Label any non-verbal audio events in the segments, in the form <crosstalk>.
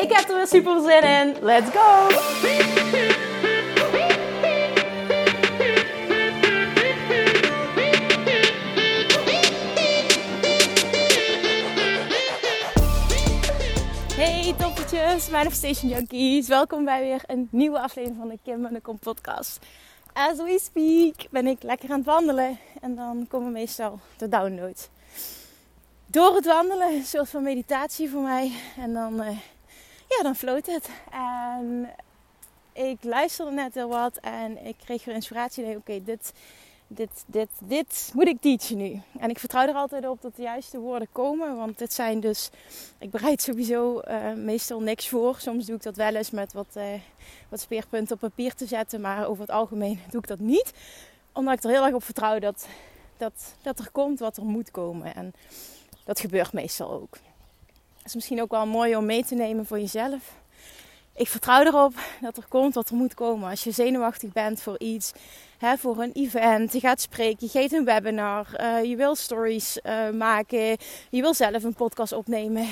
Ik heb er weer super zin in. Let's go! Hey toppertjes, Manifestation Junkies. Welkom bij weer een nieuwe aflevering van de Kim en de Kom podcast. As we speak ben ik lekker aan het wandelen en dan komen meestal de downloads. Door het wandelen, een soort van meditatie voor mij. En dan, uh, ja, dan floot het. En ik luisterde net heel wat en ik kreeg weer inspiratie. Oké, dit, dit, dit, dit moet ik teachen nu. En ik vertrouw er altijd op dat de juiste woorden komen. Want dit zijn dus. Ik bereid sowieso uh, meestal niks voor. Soms doe ik dat wel eens met wat, uh, wat speerpunten op papier te zetten. Maar over het algemeen <laughs> doe ik dat niet. Omdat ik er heel erg op vertrouw dat, dat, dat er komt wat er moet komen. En dat gebeurt meestal ook. Is misschien ook wel mooi om mee te nemen voor jezelf. Ik vertrouw erop dat er komt wat er moet komen. Als je zenuwachtig bent voor iets, hè, voor een event, je gaat spreken, je geeft een webinar, uh, je wil stories uh, maken, je wil zelf een podcast opnemen.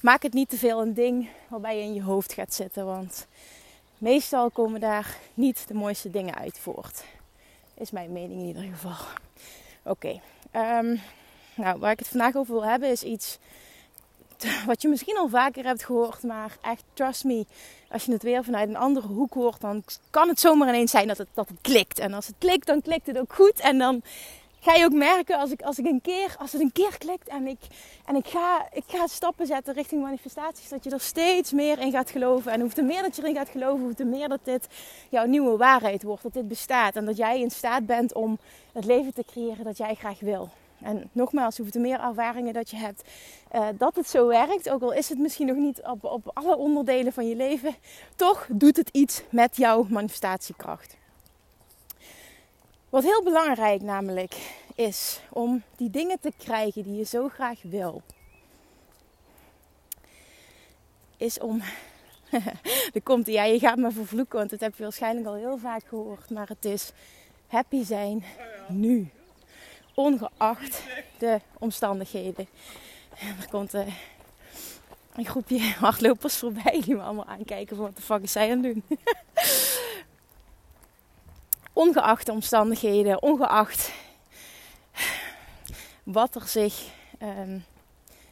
Maak het niet te veel een ding waarbij je in je hoofd gaat zitten, want meestal komen daar niet de mooiste dingen uit voort. Is mijn mening in ieder geval. Oké, um, nou waar ik het vandaag over wil hebben is iets <laughs> wat je misschien al vaker hebt gehoord, maar echt, trust me, als je het weer vanuit een andere hoek hoort, dan kan het zomaar ineens zijn dat het, dat klikt. En als het klikt, dan klikt het ook goed. En dan ga je ook merken als, ik, als, ik een keer, als het een keer klikt en, ik, en ik, ga, ik ga stappen zetten richting manifestaties, dat je er steeds meer in gaat geloven. En hoe te meer dat je erin gaat geloven, hoe meer dat dit jouw nieuwe waarheid wordt, dat dit bestaat. En dat jij in staat bent om het leven te creëren dat jij graag wil. En nogmaals, hoeveel meer ervaringen dat je hebt, uh, dat het zo werkt, ook al is het misschien nog niet op, op alle onderdelen van je leven, toch doet het iets met jouw manifestatiekracht. Wat heel belangrijk namelijk is om die dingen te krijgen die je zo graag wil, is om. <laughs> er komt ja, je gaat me vervloeken, want dat heb je waarschijnlijk al heel vaak gehoord, maar het is happy zijn nu ongeacht de omstandigheden. En er komt uh, een groepje <laughs> hardlopers voorbij die me allemaal aankijken van wat de fuck zij aan het doen. <laughs> ongeacht de omstandigheden, ongeacht wat er zich, um,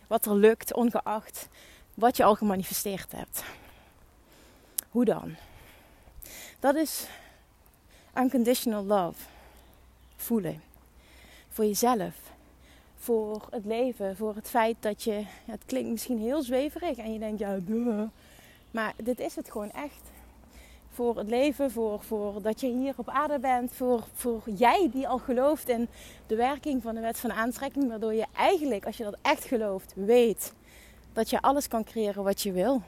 wat er lukt, ongeacht wat je al gemanifesteerd hebt. Hoe dan? Dat is unconditional love. Voelen voor jezelf, voor het leven, voor het feit dat je, het klinkt misschien heel zweverig en je denkt, ja, duh. maar dit is het gewoon echt. Voor het leven, voor, voor dat je hier op aarde bent, voor, voor jij die al gelooft in de werking van de wet van aantrekking, waardoor je eigenlijk, als je dat echt gelooft, weet dat je alles kan creëren wat je wil.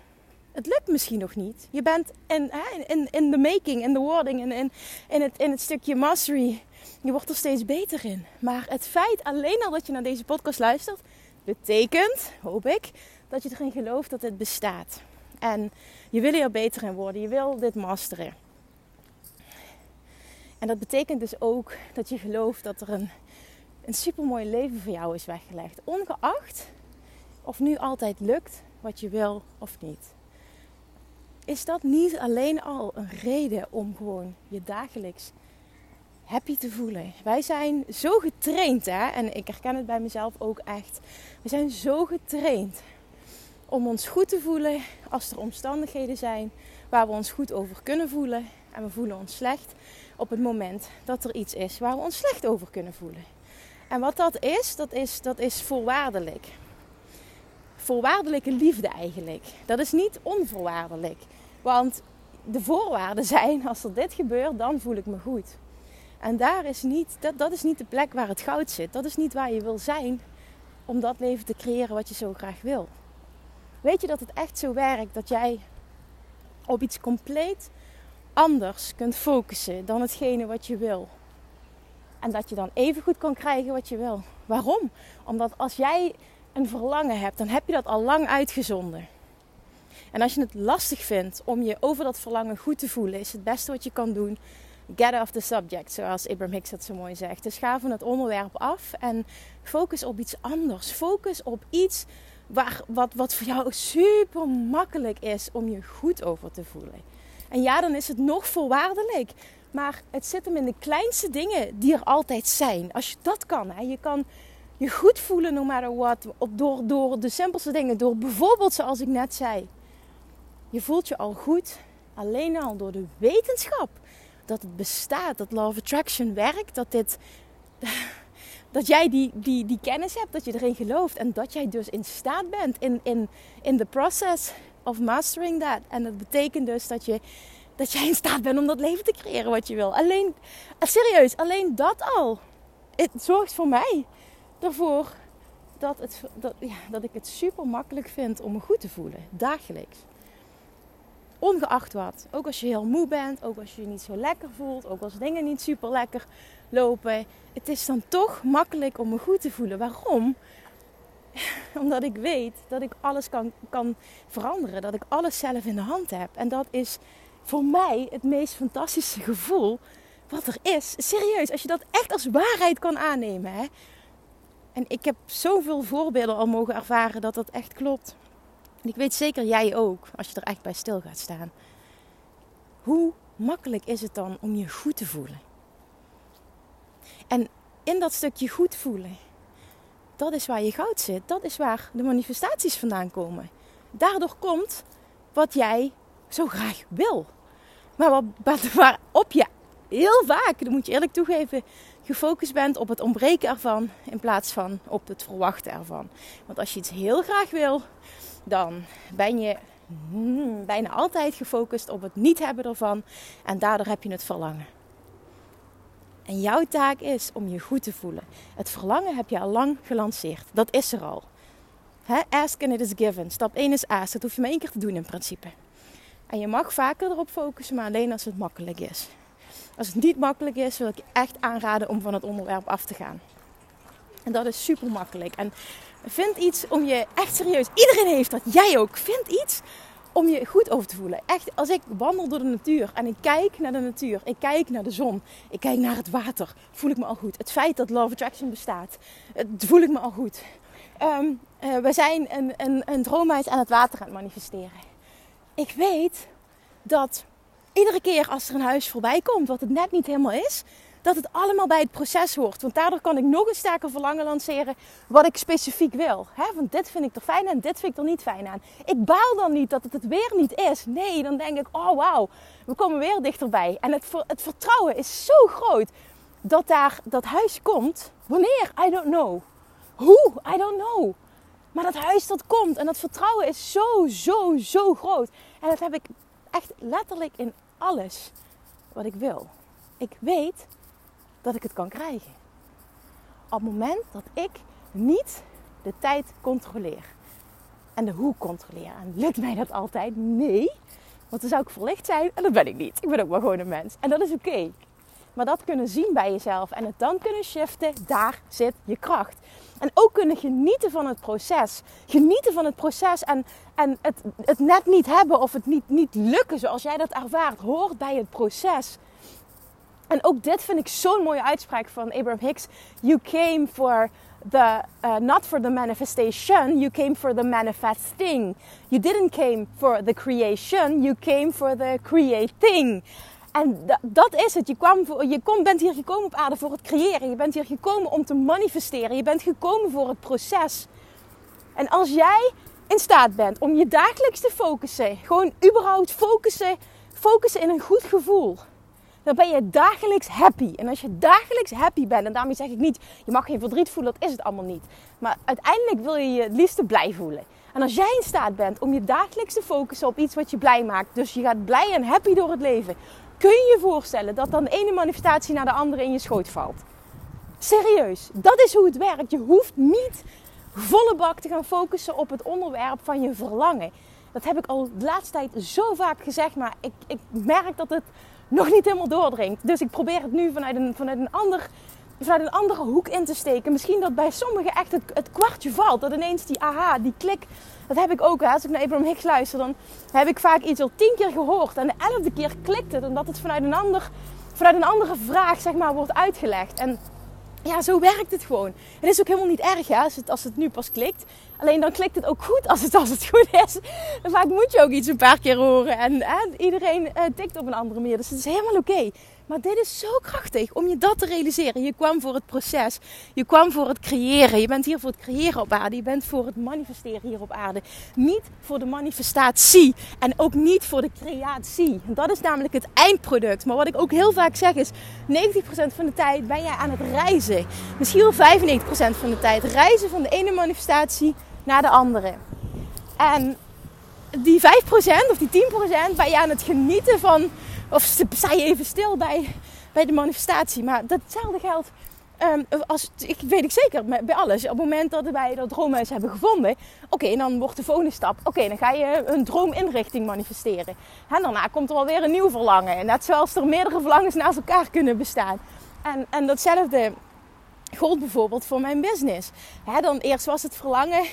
Het lukt misschien nog niet. Je bent in, in, in de making, in de wording, in, in, in, het, in het stukje mastery je wordt er steeds beter in. Maar het feit alleen al dat je naar deze podcast luistert, betekent, hoop ik, dat je erin gelooft dat het bestaat. En je wil er beter in worden. Je wil dit masteren. En dat betekent dus ook dat je gelooft dat er een, een supermooi leven voor jou is weggelegd. Ongeacht of nu altijd lukt wat je wil of niet. Is dat niet alleen al een reden om gewoon je dagelijks happy te voelen. Wij zijn zo getraind, hè? en ik herken het bij mezelf ook echt. We zijn zo getraind om ons goed te voelen als er omstandigheden zijn waar we ons goed over kunnen voelen. En we voelen ons slecht op het moment dat er iets is waar we ons slecht over kunnen voelen. En wat dat is, dat is, dat is voorwaardelijk. Voorwaardelijke liefde eigenlijk. Dat is niet onvoorwaardelijk. Want de voorwaarden zijn, als er dit gebeurt, dan voel ik me goed. En daar is niet, dat, dat is niet de plek waar het goud zit. Dat is niet waar je wil zijn om dat leven te creëren wat je zo graag wil. weet je dat het echt zo werkt dat jij op iets compleet anders kunt focussen dan hetgene wat je wil. En dat je dan even goed kan krijgen wat je wil. Waarom? Omdat als jij een verlangen hebt, dan heb je dat al lang uitgezonden. En als je het lastig vindt om je over dat verlangen goed te voelen, is het beste wat je kan doen. Get off the subject, zoals Abraham Hicks dat zo mooi zegt. Dus ga van het onderwerp af en focus op iets anders. Focus op iets waar, wat, wat voor jou super makkelijk is om je goed over te voelen. En ja, dan is het nog voorwaardelijk. Maar het zit hem in de kleinste dingen die er altijd zijn. Als je dat kan, hè, je kan je goed voelen no matter what. Door, door de simpelste dingen. Door bijvoorbeeld, zoals ik net zei. Je voelt je al goed. Alleen al door de wetenschap dat het bestaat. Dat Law of Attraction werkt. Dat dit... <laughs> Dat jij die, die, die kennis hebt, dat je erin gelooft. En dat jij dus in staat bent in, in, in the process of mastering that. En dat betekent dus dat je dat jij in staat bent om dat leven te creëren wat je wil. Alleen, eh, serieus, alleen dat al. Het zorgt voor mij ervoor dat, het, dat, ja, dat ik het super makkelijk vind om me goed te voelen. Dagelijks. Ongeacht wat. Ook als je heel moe bent, ook als je je niet zo lekker voelt, ook als dingen niet super lekker lopen. Het is dan toch makkelijk om me goed te voelen. Waarom? <laughs> Omdat ik weet dat ik alles kan, kan veranderen. Dat ik alles zelf in de hand heb. En dat is voor mij het meest fantastische gevoel wat er is. Serieus, als je dat echt als waarheid kan aannemen. Hè? En ik heb zoveel voorbeelden al mogen ervaren dat dat echt klopt. En ik weet zeker jij ook, als je er echt bij stil gaat staan. Hoe makkelijk is het dan om je goed te voelen? En in dat stukje goed voelen, dat is waar je goud zit. Dat is waar de manifestaties vandaan komen. Daardoor komt wat jij zo graag wil. Maar wat, waarop je heel vaak, dat moet je eerlijk toegeven, gefocust bent op het ontbreken ervan in plaats van op het verwachten ervan. Want als je iets heel graag wil, dan ben je hmm, bijna altijd gefocust op het niet hebben ervan en daardoor heb je het verlangen. En jouw taak is om je goed te voelen. Het verlangen heb je al lang gelanceerd. Dat is er al. ask and it is given. Stap 1 is ask. Dat hoef je maar één keer te doen in principe. En je mag vaker erop focussen, maar alleen als het makkelijk is. Als het niet makkelijk is, wil ik je echt aanraden om van het onderwerp af te gaan. En dat is super makkelijk. En vind iets om je echt serieus. Iedereen heeft dat. Jij ook. Vind iets om je goed over te voelen. Echt, als ik wandel door de natuur en ik kijk naar de natuur, ik kijk naar de zon, ik kijk naar het water, voel ik me al goed. Het feit dat Love Attraction bestaat, voel ik me al goed. Um, we zijn een, een, een droomhuis aan het water aan het manifesteren ik weet dat iedere keer als er een huis voorbij komt, wat het net niet helemaal is, dat het allemaal bij het proces hoort. Want daardoor kan ik nog een sterker verlangen lanceren wat ik specifiek wil. He, want dit vind ik er fijn aan, dit vind ik er niet fijn aan. Ik baal dan niet dat het het weer niet is. Nee, dan denk ik, oh wauw, we komen weer dichterbij. En het, het vertrouwen is zo groot dat daar dat huis komt. Wanneer? I don't know. Hoe? I don't know. Maar dat huis dat komt en dat vertrouwen is zo, zo, zo groot. En dat heb ik echt letterlijk in alles wat ik wil. Ik weet dat ik het kan krijgen. Op het moment dat ik niet de tijd controleer. En de hoe controleer. En lukt mij dat altijd? Nee. Want dan zou ik verlicht zijn en dat ben ik niet. Ik ben ook maar gewoon een mens. En dat is oké. Maar dat kunnen zien bij jezelf en het dan kunnen shiften, daar zit je kracht. En ook kunnen genieten van het proces. Genieten van het proces en, en het, het net niet hebben of het niet, niet lukken zoals jij dat ervaart, hoort bij het proces. En ook dit vind ik zo'n mooie uitspraak van Abraham Hicks. You came for the, uh, not for the manifestation, you came for the manifesting. You didn't came for the creation, you came for the creating. En dat is het. Je, kwam voor, je kom, bent hier gekomen op aarde voor het creëren. Je bent hier gekomen om te manifesteren. Je bent gekomen voor het proces. En als jij in staat bent om je dagelijks te focussen, gewoon überhaupt focussen, focussen in een goed gevoel, dan ben je dagelijks happy. En als je dagelijks happy bent, en daarmee zeg ik niet, je mag geen verdriet voelen, dat is het allemaal niet. Maar uiteindelijk wil je je het liefste blij voelen. En als jij in staat bent om je dagelijks te focussen op iets wat je blij maakt, dus je gaat blij en happy door het leven, Kun je je voorstellen dat dan de ene manifestatie naar de andere in je schoot valt? Serieus, dat is hoe het werkt. Je hoeft niet volle bak te gaan focussen op het onderwerp van je verlangen. Dat heb ik al de laatste tijd zo vaak gezegd, maar ik, ik merk dat het nog niet helemaal doordringt. Dus ik probeer het nu vanuit een, vanuit een ander vanuit een andere hoek in te steken. Misschien dat bij sommigen echt het, kwartje valt. Dat ineens die aha, die klik. Dat heb ik ook. Als ik naar Abraham Hicks luister, dan heb ik vaak iets al tien keer gehoord. En de elfde keer klikt het. Omdat het vanuit een, ander, vanuit een andere vraag zeg maar, wordt uitgelegd. En ja, zo werkt het gewoon. Het is ook helemaal niet erg hè, als, het, als het nu pas klikt. Alleen dan klikt het ook goed als het, als het goed is. Vaak moet je ook iets een paar keer horen. En iedereen uh, tikt op een andere manier. Dus het is helemaal oké. Maar dit is zo krachtig om je dat te realiseren. Je kwam voor het proces. Je kwam voor het creëren. Je bent hier voor het creëren op aarde. Je bent voor het manifesteren hier op aarde. Niet voor de manifestatie. En ook niet voor de creatie. Dat is namelijk het eindproduct. Maar wat ik ook heel vaak zeg is: 90% van de tijd ben jij aan het reizen. Misschien wel 95% van de tijd. Reizen van de ene manifestatie naar de andere. En die 5% of die 10% ben je aan het genieten van of sta je even stil bij, bij de manifestatie. Maar datzelfde geldt, um, als, ik weet ik zeker, bij alles. Op het moment dat wij dat droomhuis hebben gevonden, oké, dan wordt de volgende stap, oké, dan ga je een droominrichting manifesteren. En daarna komt er alweer een nieuw verlangen. En net zoals er meerdere verlangens naast elkaar kunnen bestaan. En, en datzelfde gold bijvoorbeeld voor mijn business. dan eerst was het verlangen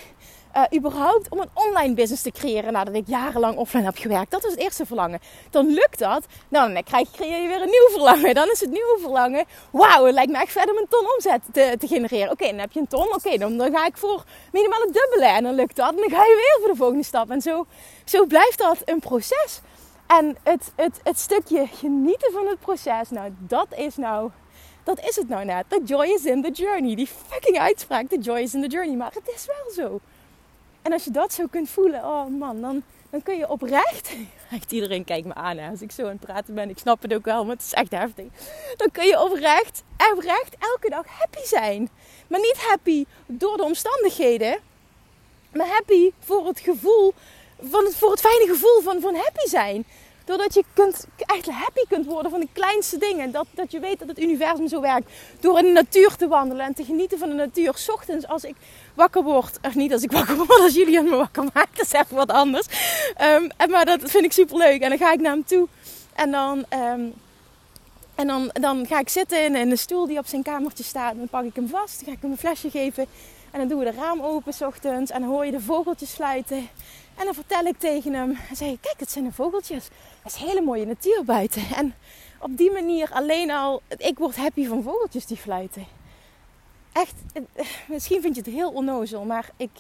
uh, überhaupt om een online business te creëren nadat ik jarenlang offline heb gewerkt. Dat is het eerste verlangen. Dan lukt dat. Nou, dan krijg, creëer je weer een nieuw verlangen. Dan is het nieuwe verlangen. Wauw, het lijkt me echt verder om een ton omzet te, te genereren. Oké, dan heb je een ton. Oké, dan, dan ga ik voor minimaal het dubbele. En dan lukt dat. En dan ga je weer voor de volgende stap. En zo, zo blijft dat een proces. En het, het, het stukje genieten van het proces, nou, dat is nou dat is het nou net. The joy is in the journey. Die fucking uitspraak, the joy is in the journey. Maar het is wel zo. En als je dat zo kunt voelen, oh man, dan, dan kun je oprecht. <laughs> Echt iedereen kijkt me aan hè, als ik zo aan het praten ben. Ik snap het ook wel, maar het is echt heftig. Dan kun je oprecht, oprecht elke dag happy zijn. Maar niet happy door de omstandigheden, maar happy voor het gevoel, van het, voor het fijne gevoel van, van happy zijn. Doordat je kunt, echt happy kunt worden van de kleinste dingen. Dat, dat je weet dat het universum zo werkt. Door in de natuur te wandelen en te genieten van de natuur. Ochtends als ik wakker word. Of niet als ik <laughs> wakker word, als jullie me wakker maken. Dat is even wat anders. Um, maar dat vind ik super leuk. En dan ga ik naar hem toe. En dan, um, en dan, dan ga ik zitten in, in de stoel die op zijn kamertje staat. En dan pak ik hem vast. Dan ga ik hem een flesje geven. En dan doen we de raam open s ochtends. En dan hoor je de vogeltjes fluiten. En dan vertel ik tegen hem. En zeg ik, kijk, het zijn de vogeltjes. Het is hele mooie natuur buiten. En op die manier alleen al... Ik word happy van vogeltjes die fluiten echt, <laughs> misschien vind je het heel onnozel, maar ik,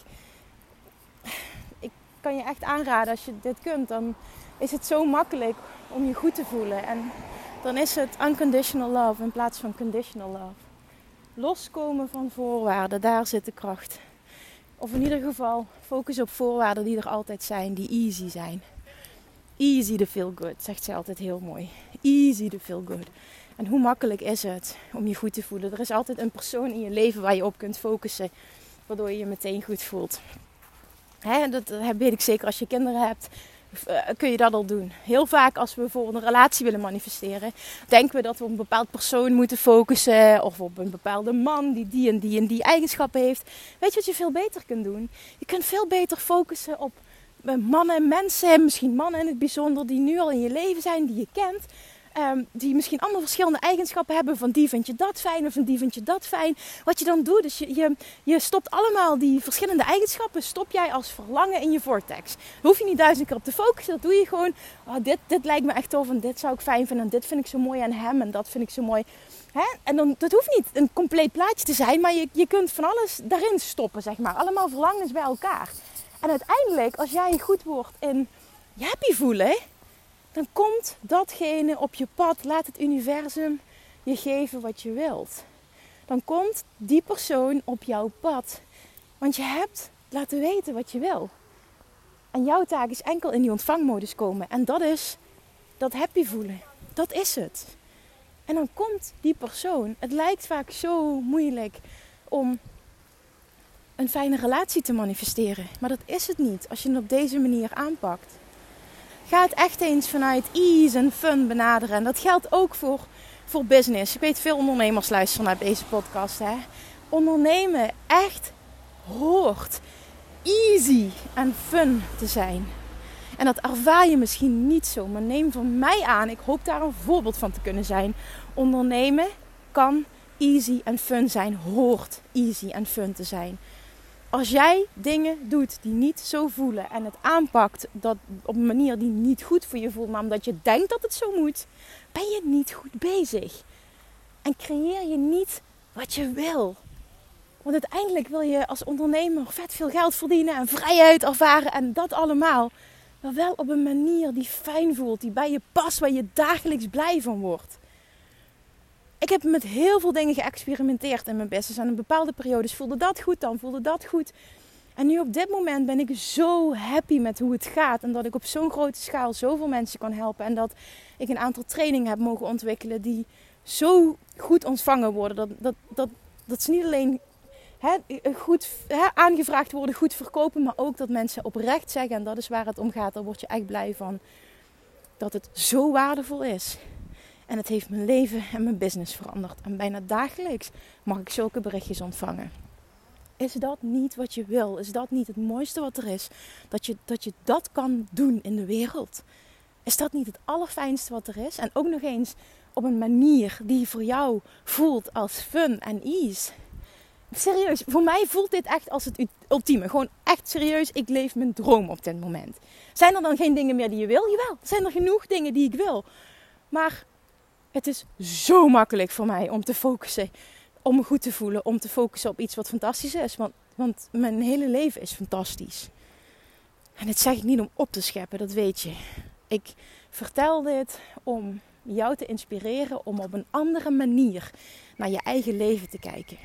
ik kan je echt aanraden als je dit kunt, dan is het zo makkelijk om je goed te voelen. En dan is het unconditional love in plaats van conditional love. Loskomen van voorwaarden, daar zit de kracht. Of in ieder geval focus op voorwaarden die er altijd zijn, die easy zijn. Easy to feel good, zegt ze altijd heel mooi. Easy to feel good. En hoe makkelijk is het om je goed te voelen? Er is altijd een persoon in je leven waar je op kunt focussen, waardoor je je meteen goed voelt. Hè, dat weet ik zeker als je kinderen hebt. Eh, kun je dat al doen. Heel vaak als we bijvoorbeeld een relatie willen manifesteren, denken we dat we op een bepaald persoon moeten focussen of op een bepaalde man die die en die en die eigenschappen heeft. Weet je wat je veel beter kunt doen? Je kunt veel beter focussen op mannen, mensen, misschien mannen in het bijzonder, die nu al in je leven zijn, die je kent. Um, die misschien allemaal verschillende eigenschappen hebben. Van die vind je dat fijn of van die vind je dat fijn. Wat je dan doet, is je, je, je stopt allemaal die verschillende eigenschappen. Stop jij als verlangen in je vortex. Daar hoef je niet duizend keer op te focussen. Dat doe je gewoon. Oh, dit, dit lijkt me echt tof en dit zou ik fijn vinden. En dit vind ik zo mooi aan hem en dat vind ik zo mooi. En dan, dat hoeft niet een compleet plaatje te zijn. Maar je, je kunt van alles daarin stoppen, zeg maar. Allemaal verlangens bij elkaar. En uiteindelijk, als jij goed wordt in je happy voelen dan komt datgene op je pad. Laat het universum je geven wat je wilt. Dan komt die persoon op jouw pad. Want je hebt laten weten wat je wil. En jouw taak is enkel in die ontvangmodus komen. En dat is dat happy voelen. Dat is het. En dan komt die persoon. Het lijkt vaak zo moeilijk om een fijne relatie te manifesteren. Maar dat is het niet als je het op deze manier aanpakt. Ga het echt eens vanuit ease en fun benaderen. En dat geldt ook voor, voor business. Ik weet veel ondernemers luisteren naar deze podcast. Hè? Ondernemen echt hoort easy en fun te zijn. En dat ervaar je misschien niet zo, maar neem van mij aan, ik hoop daar een voorbeeld van te kunnen zijn. Ondernemen kan easy en fun zijn, hoort easy en fun te zijn. Als jij dingen doet die niet zo voelen en het aanpakt dat op een manier die niet goed voor je voelt, maar omdat je denkt dat het zo moet, ben je niet goed bezig. En creëer je niet wat je wil. Want uiteindelijk wil je als ondernemer vet veel geld verdienen en vrijheid ervaren en dat allemaal. Maar wel op een manier die fijn voelt, die bij je past, waar je dagelijks blij van wordt. Ik heb met heel veel dingen geëxperimenteerd in mijn business. En in bepaalde periodes voelde dat goed, dan voelde dat goed. En nu op dit moment ben ik zo happy met hoe het gaat. En dat ik op zo'n grote schaal zoveel mensen kan helpen. En dat ik een aantal trainingen heb mogen ontwikkelen die zo goed ontvangen worden. Dat, dat, dat, dat ze niet alleen goed aangevraagd worden, goed verkopen. Maar ook dat mensen oprecht zeggen, en dat is waar het om gaat. Daar word je echt blij van. Dat het zo waardevol is. En het heeft mijn leven en mijn business veranderd. En bijna dagelijks mag ik zulke berichtjes ontvangen. Is dat niet wat je wil? Is dat niet het mooiste wat er is? Dat je dat, je dat kan doen in de wereld? Is dat niet het allerfijnste wat er is? En ook nog eens op een manier die voor jou voelt als fun en ease. Serieus, voor mij voelt dit echt als het ultieme. Gewoon echt serieus, ik leef mijn droom op dit moment. Zijn er dan geen dingen meer die je wil? Jawel, zijn er genoeg dingen die ik wil. Maar het is zo makkelijk voor mij om te focussen, om me goed te voelen, om te focussen op iets wat fantastisch is. Want, want mijn hele leven is fantastisch. En dit zeg ik niet om op te scheppen, dat weet je. Ik vertel dit om jou te inspireren om op een andere manier naar je eigen leven te kijken.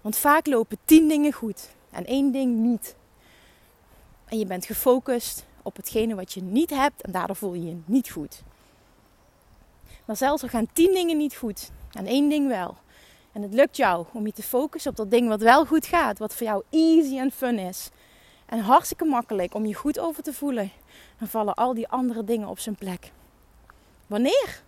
Want vaak lopen tien dingen goed en één ding niet. En je bent gefocust op hetgene wat je niet hebt en daardoor voel je je niet goed. Maar zelfs al gaan tien dingen niet goed en één ding wel. En het lukt jou om je te focussen op dat ding wat wel goed gaat, wat voor jou easy en fun is. En hartstikke makkelijk om je goed over te voelen. Dan vallen al die andere dingen op zijn plek. Wanneer?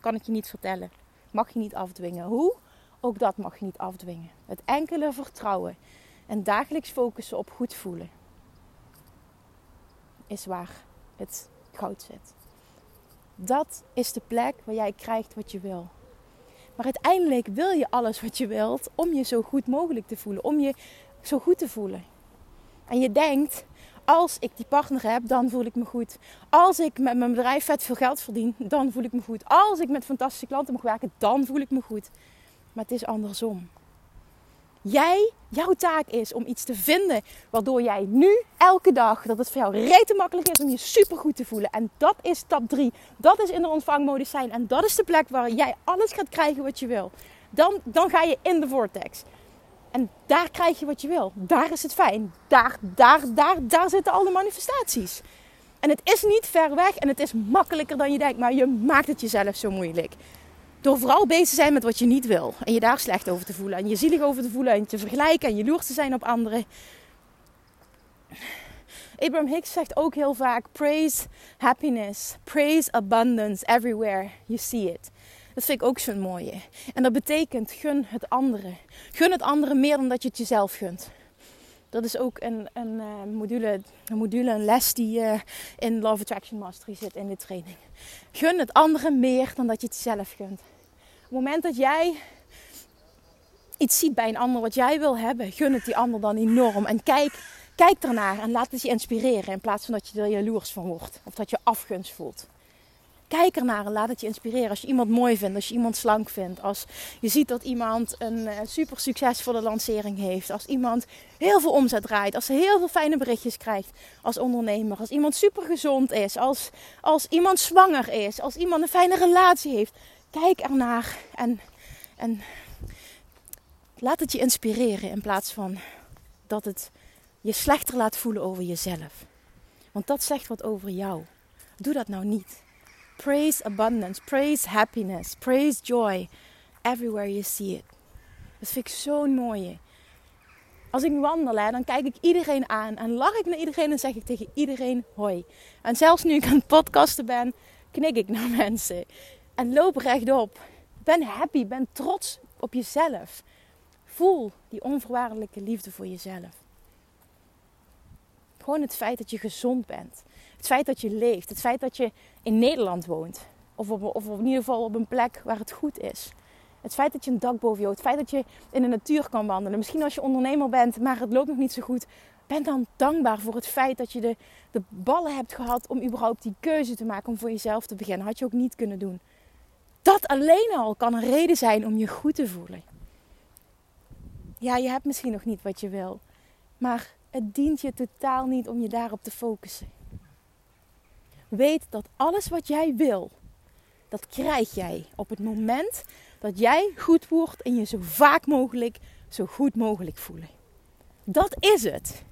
Kan ik je niet vertellen. Mag je niet afdwingen. Hoe? Ook dat mag je niet afdwingen. Het enkele vertrouwen en dagelijks focussen op goed voelen is waar het goud zit. Dat is de plek waar jij krijgt wat je wil. Maar uiteindelijk wil je alles wat je wilt om je zo goed mogelijk te voelen, om je zo goed te voelen. En je denkt, als ik die partner heb, dan voel ik me goed. Als ik met mijn bedrijf vet veel geld verdien, dan voel ik me goed. Als ik met fantastische klanten mag werken, dan voel ik me goed. Maar het is andersom. Jij, jouw taak is om iets te vinden waardoor jij nu elke dag, dat het voor jou rete makkelijk is om je super goed te voelen. En dat is stap 3. Dat is in de ontvangmodus zijn. En dat is de plek waar jij alles gaat krijgen wat je wil. Dan, dan ga je in de vortex. En daar krijg je wat je wil. Daar is het fijn. Daar, daar, daar, daar zitten alle manifestaties. En het is niet ver weg en het is makkelijker dan je denkt, maar je maakt het jezelf zo moeilijk. Door vooral bezig te zijn met wat je niet wil. En je daar slecht over te voelen. En je zielig over te voelen. En te vergelijken. En je loers te zijn op anderen. Abraham Hicks zegt ook heel vaak: praise happiness, praise abundance everywhere you see it. Dat vind ik ook zo'n mooie. En dat betekent gun het andere. Gun het andere meer dan dat je het jezelf gunt. Dat is ook een, een, uh, module, een module, een les die uh, in Love Attraction Mastery zit in de training. Gun het andere meer dan dat je het jezelf gunt. Het moment dat jij iets ziet bij een ander wat jij wil hebben, gun het die ander dan enorm. En kijk, kijk ernaar en laat het je inspireren in plaats van dat je er jaloers van wordt. Of dat je afgunst voelt. Kijk ernaar en laat het je inspireren. Als je iemand mooi vindt, als je iemand slank vindt. Als je ziet dat iemand een uh, super succesvolle lancering heeft. Als iemand heel veel omzet draait. Als ze heel veel fijne berichtjes krijgt als ondernemer. Als iemand super gezond is. Als, als iemand zwanger is. Als iemand een fijne relatie heeft. Kijk ernaar en, en laat het je inspireren. In plaats van dat het je slechter laat voelen over jezelf. Want dat zegt wat over jou. Doe dat nou niet. Praise abundance, praise happiness, praise joy. Everywhere you see it. Dat vind ik zo'n mooie. Als ik wandel, hè, dan kijk ik iedereen aan en lach ik naar iedereen en zeg ik tegen iedereen hoi. En zelfs nu ik aan het podcasten ben, knik ik naar <laughs> mensen. En loop rechtop. Ben happy, ben trots op jezelf. Voel die onvoorwaardelijke liefde voor jezelf. Gewoon het feit dat je gezond bent. Het feit dat je leeft. Het feit dat je in Nederland woont. Of, op, of in ieder geval op een plek waar het goed is. Het feit dat je een dak boven je hebt. Het feit dat je in de natuur kan wandelen. Misschien als je ondernemer bent, maar het loopt nog niet zo goed. Ben dan dankbaar voor het feit dat je de, de ballen hebt gehad om überhaupt die keuze te maken om voor jezelf te beginnen. Had je ook niet kunnen doen. Dat alleen al kan een reden zijn om je goed te voelen. Ja, je hebt misschien nog niet wat je wil. Maar het dient je totaal niet om je daarop te focussen. Weet dat alles wat jij wil, dat krijg jij op het moment dat jij goed wordt en je zo vaak mogelijk zo goed mogelijk voelen. Dat is het.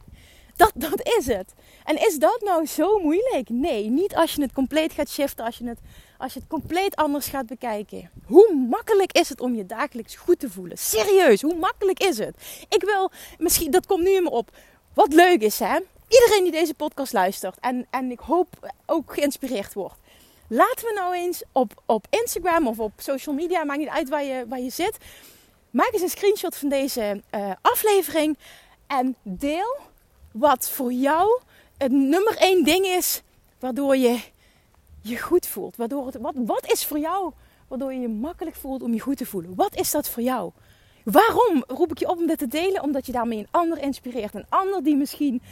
Dat, dat is het. En is dat nou zo moeilijk? Nee, niet als je het compleet gaat shiften, als je het, als je het compleet anders gaat bekijken. Hoe makkelijk is het om je dagelijks goed te voelen? Serieus, hoe makkelijk is het? Ik wil, misschien, dat komt nu in me op. Wat leuk is, hè? Iedereen die deze podcast luistert en, en ik hoop ook geïnspireerd wordt. Laten we nou eens op, op Instagram of op social media, maakt niet uit waar je, waar je zit. Maak eens een screenshot van deze uh, aflevering en deel wat voor jou het nummer één ding is waardoor je je goed voelt. Waardoor het, wat, wat is voor jou waardoor je je makkelijk voelt om je goed te voelen? Wat is dat voor jou? Waarom roep ik je op om dit te delen? Omdat je daarmee een ander inspireert. Een ander die misschien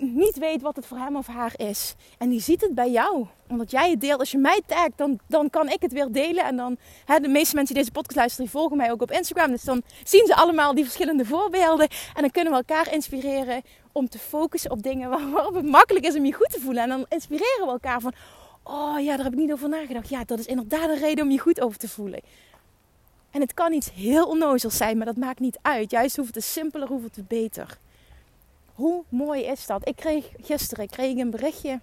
niet weet wat het voor hem of haar is. En die ziet het bij jou. Omdat jij het deelt. Als je mij tagt, dan, dan kan ik het weer delen. En dan, hè, de meeste mensen die deze podcast luisteren, volgen mij ook op Instagram. Dus dan zien ze allemaal die verschillende voorbeelden. En dan kunnen we elkaar inspireren om te focussen op dingen <laughs> waarop het makkelijk is om je goed te voelen. En dan inspireren we elkaar van, oh ja, daar heb ik niet over nagedacht. Ja, dat is inderdaad een reden om je goed over te voelen. En het kan iets heel onnozels zijn, maar dat maakt niet uit. Juist hoeft het simpeler, hoeft het beter. Hoe mooi is dat? Ik kreeg gisteren kreeg een berichtje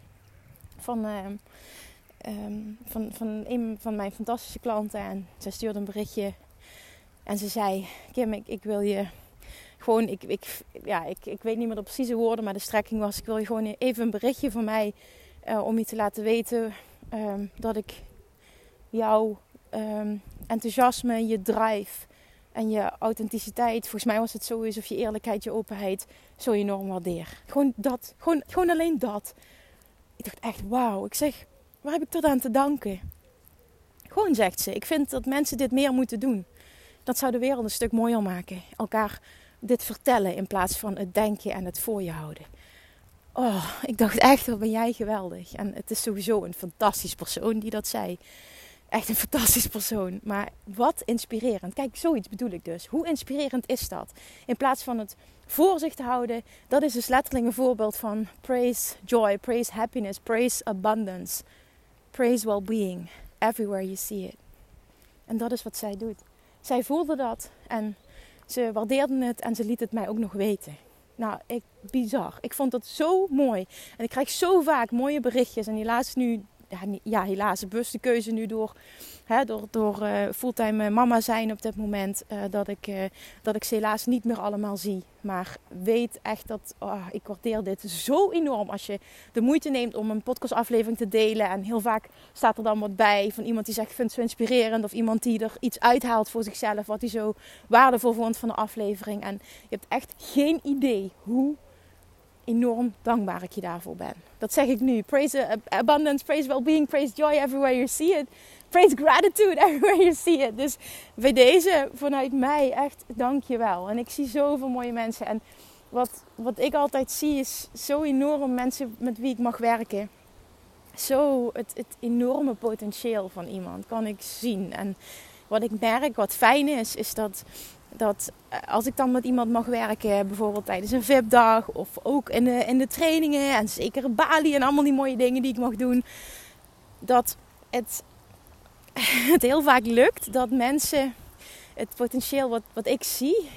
van, uh, um, van, van een van mijn fantastische klanten. En zij stuurde een berichtje. En ze zei: Kim, ik, ik wil je gewoon, ik, ik, ja, ik, ik weet niet meer de precieze woorden, maar de strekking was: ik wil je gewoon even een berichtje van mij uh, om je te laten weten um, dat ik jouw um, enthousiasme, je drive en je authenticiteit, volgens mij was het zo of je eerlijkheid, je openheid, zo enorm waardeer. Gewoon dat, gewoon, gewoon alleen dat. Ik dacht echt, wauw. Ik zeg, waar heb ik tot aan te danken? Gewoon, zegt ze, ik vind dat mensen dit meer moeten doen. Dat zou de wereld een stuk mooier maken. Elkaar dit vertellen in plaats van het denken en het voor je houden. Oh, ik dacht echt, wat ben jij geweldig. En het is sowieso een fantastisch persoon die dat zei echt een fantastisch persoon. Maar wat inspirerend. Kijk, zoiets bedoel ik dus. Hoe inspirerend is dat? In plaats van het voor zich te houden, dat is dus letterlijk een voorbeeld van praise joy, praise happiness, praise abundance, praise well-being. Everywhere you see it. En dat is wat zij doet. Zij voelde dat en ze waardeerde het en ze liet het mij ook nog weten. Nou, ik, bizar. Ik vond dat zo mooi. En ik krijg zo vaak mooie berichtjes. En helaas nu ja, helaas een bewuste keuze nu door, hè, door, door uh, fulltime mama zijn op dit moment. Uh, dat, ik, dat ik ze helaas niet meer allemaal zie. Maar weet echt dat oh, ik waardeer dit zo enorm als je de moeite neemt om een podcastaflevering te delen. En heel vaak staat er dan wat bij van iemand die zegt: Ik vind het zo inspirerend. Of iemand die er iets uithaalt voor zichzelf. Wat hij zo waardevol vond van de aflevering. En je hebt echt geen idee hoe enorm dankbaar ik je daarvoor ben. Dat zeg ik nu. Praise abundance, praise well-being, praise joy everywhere you see it. Praise gratitude <laughs> everywhere you see it. Dus bij deze, vanuit mij, echt dank je wel. En ik zie zoveel mooie mensen. En wat, wat ik altijd zie is zo enorm mensen met wie ik mag werken. Zo het, het enorme potentieel van iemand kan ik zien. En wat ik merk, wat fijn is, is dat dat eh, als ik dan met iemand mag werken, bijvoorbeeld tijdens een VIP-dag of ook in de, in de trainingen en zeker Bali en allemaal die mooie dingen die ik mag doen, dat het, <laughs> het heel vaak lukt dat mensen het potentieel wat, wat ik zie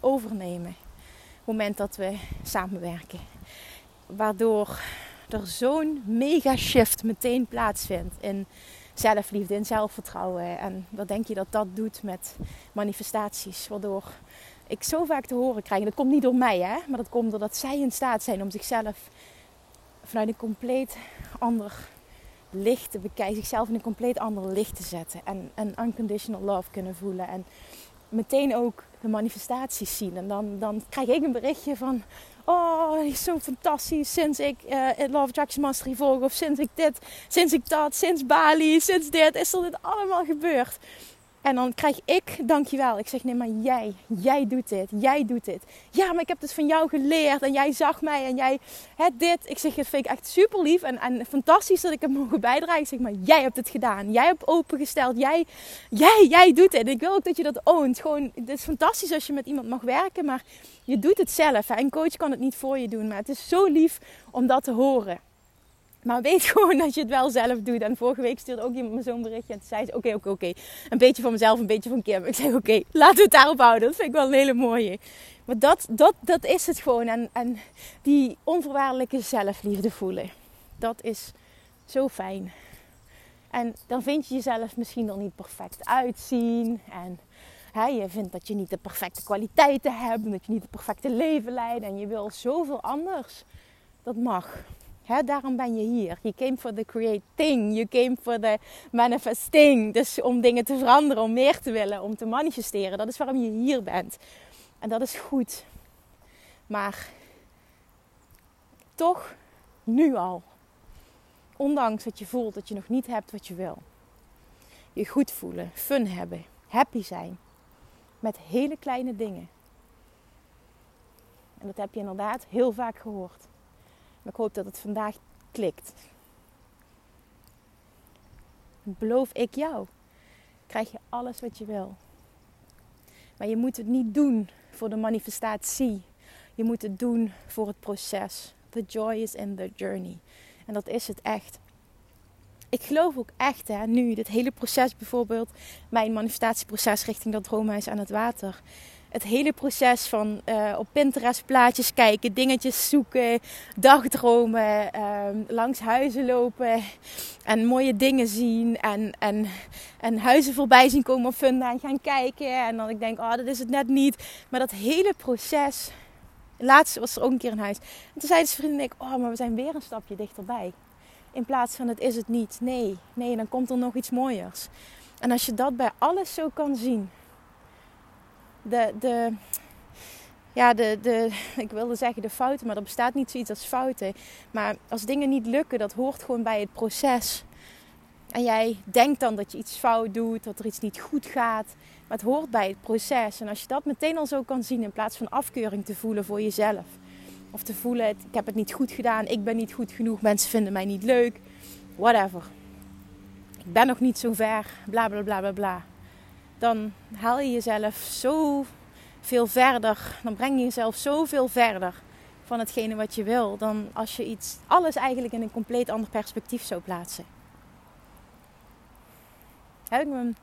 overnemen. Op het moment dat we samenwerken. Waardoor er zo'n mega shift meteen plaatsvindt in zelfliefde en zelfvertrouwen. En wat denk je dat dat doet met manifestaties? Waardoor ik zo vaak te horen krijg, dat komt niet door mij, hè, maar dat komt doordat zij in staat zijn om zichzelf vanuit een compleet ander licht te bekijken, zichzelf in een compleet ander licht te zetten en een unconditional love kunnen voelen. En meteen ook de manifestaties zien. En dan, dan krijg ik een berichtje van... Oh, is zo fantastisch. Sinds ik uh, Love Attraction Mastery volg. Of sinds ik dit, sinds ik dat, sinds Bali, sinds dit. Is er dit allemaal gebeurd. En dan krijg ik dankjewel. Ik zeg nee, maar jij, jij doet dit, jij doet dit. Ja, maar ik heb het van jou geleerd en jij zag mij en jij het dit. Ik zeg, het vind ik echt super lief en, en fantastisch dat ik het mogen bijdragen. Ik zeg maar, jij hebt het gedaan. Jij hebt opengesteld. Jij, jij, jij doet het. Ik wil ook dat je dat oont. Gewoon, het is fantastisch als je met iemand mag werken, maar je doet het zelf. Een coach kan het niet voor je doen, maar het is zo lief om dat te horen. Maar weet <laughs> gewoon dat je het wel zelf doet. En vorige week stuurde ook iemand me zo'n berichtje. En toen zei ze: Oké, oké, oké. Een beetje van mezelf, een beetje van Kim. Ik zei: Oké, laten we het daarop houden. Dat vind ik wel een hele mooie. Maar dat, dat, dat is het gewoon. En, en die onvoorwaardelijke zelfliefde voelen. Dat is zo fijn. En dan vind je jezelf misschien er niet perfect uitzien. En hè, je vindt dat je niet de perfecte kwaliteiten hebt. Dat je niet het perfecte leven leidt. En je wil zoveel anders. Dat mag. Daarom ben je hier. Je came for the creating. You came for the manifesting. Dus om dingen te veranderen, om meer te willen, om te manifesteren. Dat is waarom je hier bent. En dat is goed. Maar toch nu al. Ondanks dat je voelt dat je nog niet hebt wat je wil. Je goed voelen, fun hebben, happy zijn. Met hele kleine dingen. En dat heb je inderdaad heel vaak gehoord. Maar ik hoop dat het vandaag klikt. Beloof ik jou, krijg je alles wat je wil. Maar je moet het niet doen voor de manifestatie. Je moet het doen voor het proces. The joy is in the journey. En dat is het echt. Ik geloof ook echt, hè, nu, dit hele proces bijvoorbeeld, mijn manifestatieproces richting dat droomhuis aan het water het hele proces van uh, op Pinterest plaatjes kijken, dingetjes zoeken, dagdromen, uh, langs huizen lopen en mooie dingen zien en, en, en huizen voorbij zien komen op Funda en gaan kijken. En dan ik denk, oh, dat is het net niet. Maar dat hele proces, laatst was er ook een keer een huis. En toen zei de vriendin, ik, oh, maar we zijn weer een stapje dichterbij. In plaats van het is het niet. Nee, nee, dan komt er nog iets mooiers. En als je dat bij alles zo kan zien, de, ja, de, de, ik wilde zeggen de fouten, maar er bestaat niet zoiets als fouten. Maar als dingen niet lukken, dat hoort gewoon bij het proces. En jij denkt dan dat je iets fout doet, dat er iets niet goed gaat. Maar het hoort bij het proces. En als je dat meteen al zo kan zien, in plaats van afkeuring te voelen voor jezelf. Of te voelen, ik heb het niet goed gedaan, ik ben niet goed genoeg, mensen vinden mij niet leuk. Whatever. Ik ben nog niet zo ver, bla bla bla bla bla dan haal je jezelf zo veel verder. Dan breng je jezelf zoveel verder van hetgene wat je wil. Dan als je iets, alles eigenlijk in een compleet ander perspectief zou plaatsen. Heb ik mijn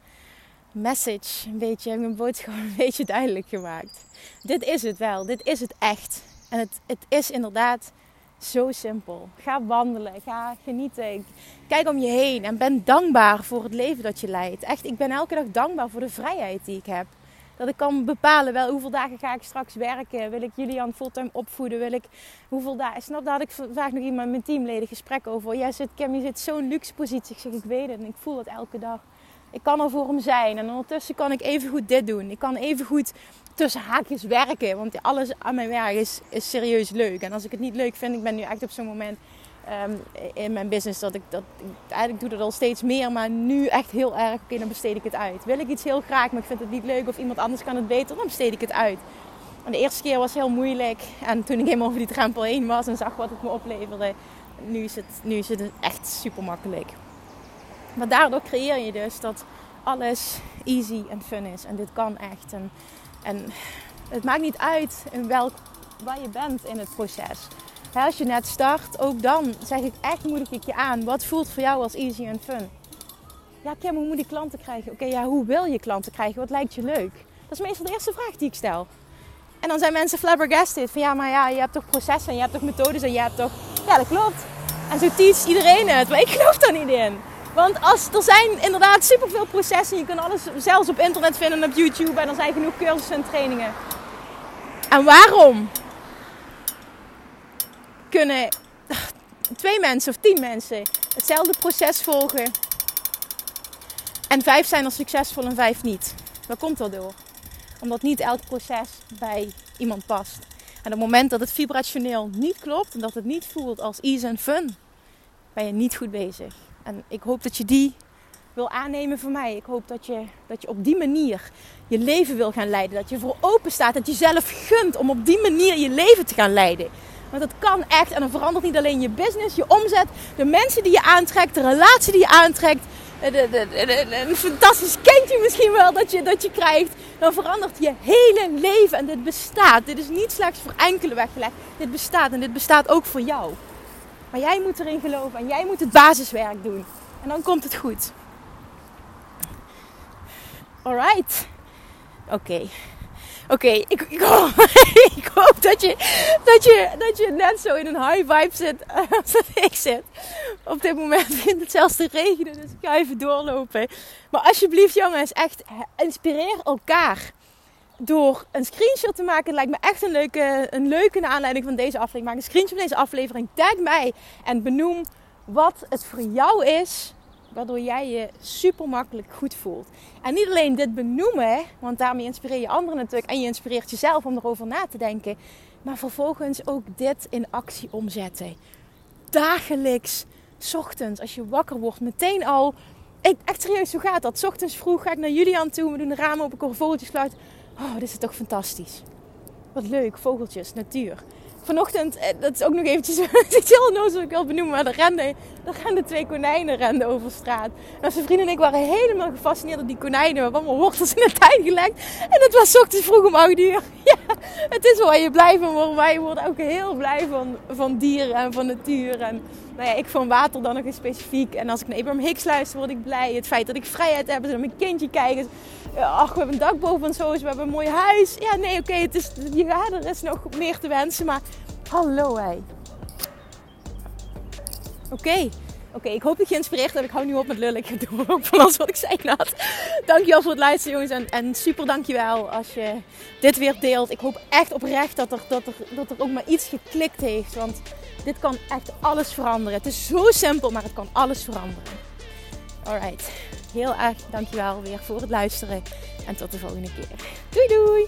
message een beetje, heb ik mijn boodschap een beetje duidelijk gemaakt. Dit is het wel. Dit is het echt. En het, het is inderdaad zo simpel. Ga wandelen, ga genieten. Kijk om je heen en ben dankbaar voor het leven dat je leidt. Echt, ik ben elke dag dankbaar voor de vrijheid die ik heb. Dat ik kan bepalen wel hoeveel dagen ga ik straks werken. Wil ik Julian fulltime opvoeden? Wil ik hoeveel dagen? Snap, daar had ik vandaag nog iemand met mijn teamleden gesprek over. Jij zit, Kim, je zit zo'n luxe positie. Ik zeg, ik weet het en ik voel het elke dag. Ik kan er voor hem zijn. En ondertussen kan ik even goed dit doen. Ik kan even goed tussen haakjes werken. Want alles aan mijn werk is, is serieus leuk. En als ik het niet leuk vind, ik ben nu echt op zo'n moment ehm, in mijn business dat ik dat. Eigenlijk doe dat al steeds meer, maar nu echt heel erg. Oké, dan besteed ik het uit. Wil ik iets heel graag, maar ik vind het niet leuk of iemand anders kan het beter, dan besteed ik het uit. De eerste keer was heel moeilijk. En toen ik helemaal over die drempel heen was en zag wat het me opleverde, nu is het, nu is het echt super makkelijk. Maar daardoor creëer je dus dat alles easy en fun is. En dit kan echt. En en het maakt niet uit in welk, waar je bent in het proces. Als je net start, ook dan zeg ik echt moedig ik je aan. Wat voelt voor jou als easy en fun? Ja, Kim, hoe moet ik klanten krijgen? Oké, ja, hoe wil je klanten krijgen? Wat lijkt je leuk? Dat is meestal de eerste vraag die ik stel. En dan zijn mensen flabbergasted. Van ja, maar ja, je hebt toch processen en je hebt toch methodes en je hebt toch... Ja, dat klopt. En zo teach iedereen het. Maar ik geloof daar niet in. Want als, er zijn inderdaad superveel processen. Je kan alles zelfs op internet vinden en op YouTube. En er zijn genoeg cursussen en trainingen. En waarom kunnen twee mensen of tien mensen hetzelfde proces volgen. En vijf zijn er succesvol en vijf niet. Waar komt dat door? Omdat niet elk proces bij iemand past. En op het moment dat het vibrationeel niet klopt en dat het niet voelt als ease en fun, ben je niet goed bezig. En ik hoop dat je die wil aannemen voor mij. Ik hoop dat je, dat je op die manier je leven wil gaan leiden. Dat je voor open staat. Dat je zelf gunt om op die manier je leven te gaan leiden. Want dat kan echt. En dan verandert niet alleen je business, je omzet, de mensen die je aantrekt, de relatie die je aantrekt. Een fantastisch kindje misschien wel dat je, dat je krijgt. Dan verandert je hele leven. En dit bestaat. Dit is niet slechts voor enkele weggelegd. Dit bestaat. En dit bestaat ook voor jou. Maar jij moet erin geloven. En jij moet het basiswerk doen. En dan komt het goed. Alright. Oké. Oké, ik, <laughs> ik, hoop, dat je, dat, je, dat je net zo in een high vibe zit <laughs> als dat ik zit. Op dit moment vindt het zelfs te regenen, dus ik ga even doorlopen. Maar alsjeblieft jongens, echt inspireer elkaar. Door een screenshot te maken, het lijkt me echt een leuke, een leuke aanleiding van deze aflevering. Maak een screenshot van deze aflevering, tag mij en benoem wat het voor jou is waardoor jij je super makkelijk goed voelt. En niet alleen dit benoemen, want daarmee inspireer je anderen natuurlijk en je inspireert jezelf om erover na te denken, maar vervolgens ook dit in actie omzetten. Dagelijks, ochtends, als je wakker wordt, meteen al. Ik, echt serieus, hoe gaat dat? Ochtends vroeg ga ik naar Julian toe, we doen de ramen open, ik hoor vogeltjes sluiten. Oh, dit is toch fantastisch. Wat leuk, vogeltjes, natuur vanochtend, eh, dat is ook nog eventjes <laughs> iets heel onnozel ik wil benoemen, maar er renden, er renden twee konijnen renden over straat. En zijn vrienden en ik waren helemaal gefascineerd door die konijnen. We hebben allemaal wortels in de tuin gelegd. En het was ochtends vroeg om 8 uur. <laughs> Ja, <laughs> het is waar je blij van wordt. Wij worden ook heel blij van, van dieren en van natuur. En nou ja, ik van water dan nog eens specifiek. En als ik naar Abraham Hicks luister, word ik blij. Het feit dat ik vrijheid heb, dat mijn kindje kijken. Ach, we hebben een dak boven ons huis, we hebben een mooi huis. Ja, nee, oké, het is, ja, er is nog meer te wensen. Maar hallo hé. Oké, oké, ik hoop dat je geïnspireerd hebt. Ik hou nu op met lullen. Ik ga door van alles wat ik zei had. Dankjewel voor het luisteren jongens. En, en super dankjewel als je dit weer deelt. Ik hoop echt oprecht dat er, dat, er, dat er ook maar iets geklikt heeft. Want dit kan echt alles veranderen. Het is zo simpel, maar het kan alles veranderen. Alright. Heel erg dankjewel weer voor het luisteren. En tot de volgende keer. Doei doei!